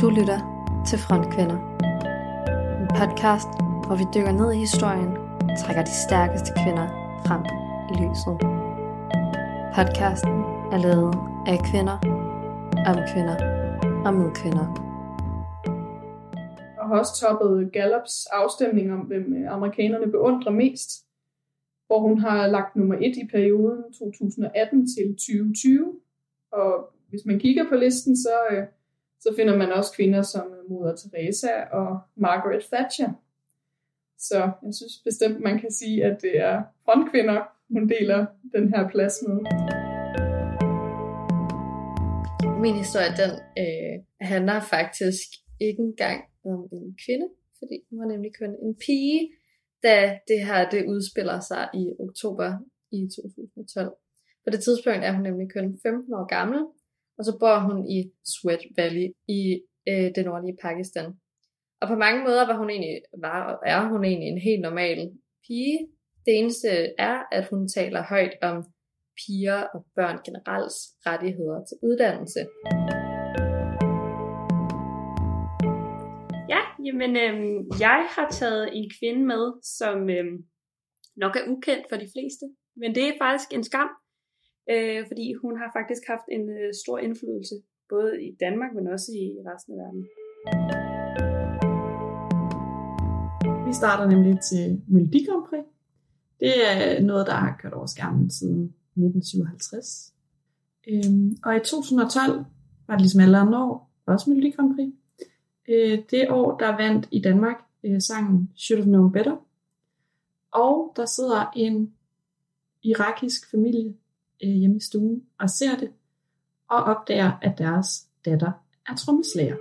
Du lytter til Frontkvinder. En podcast, hvor vi dykker ned i historien og trækker de stærkeste kvinder frem i lyset. Podcasten er lavet af kvinder, om kvinder og med kvinder. Og har også toppet Gallups afstemning om, hvem øh, amerikanerne beundrer mest, hvor hun har lagt nummer et i perioden 2018 til 2020. Og hvis man kigger på listen, så, øh, så finder man også kvinder som øh, Moder Teresa og Margaret Thatcher. Så jeg synes bestemt, man kan sige, at det er frontkvinder, hun deler den her plads med. Min historie, den øh, handler faktisk ikke engang om en kvinde, fordi hun var nemlig kun en pige, da det her det udspiller sig i oktober i 2012. På det tidspunkt er hun nemlig kun 15 år gammel, og så bor hun i Sweat Valley i øh, det nordlige Pakistan. Og på mange måder var hun egentlig, var, og er hun egentlig en helt normal pige. Det eneste er, at hun taler højt om piger og børn generelt rettigheder til uddannelse. Ja, jamen øh, jeg har taget en kvinde med, som øh, nok er ukendt for de fleste. Men det er faktisk en skam, øh, fordi hun har faktisk haft en øh, stor indflydelse, både i Danmark, men også i resten af verden. Vi starter nemlig til Melodi Grand Prix. Det er noget, der har kørt over skærmen siden 1957. Øhm, og i 2012 var det ligesom alle andre år, også Melodi Grand Prix. Øh, det år, der vandt i Danmark øh, sangen Should Have Known Better. Og der sidder en irakisk familie øh, hjemme i stuen og ser det, og opdager, at deres datter er trommeslager.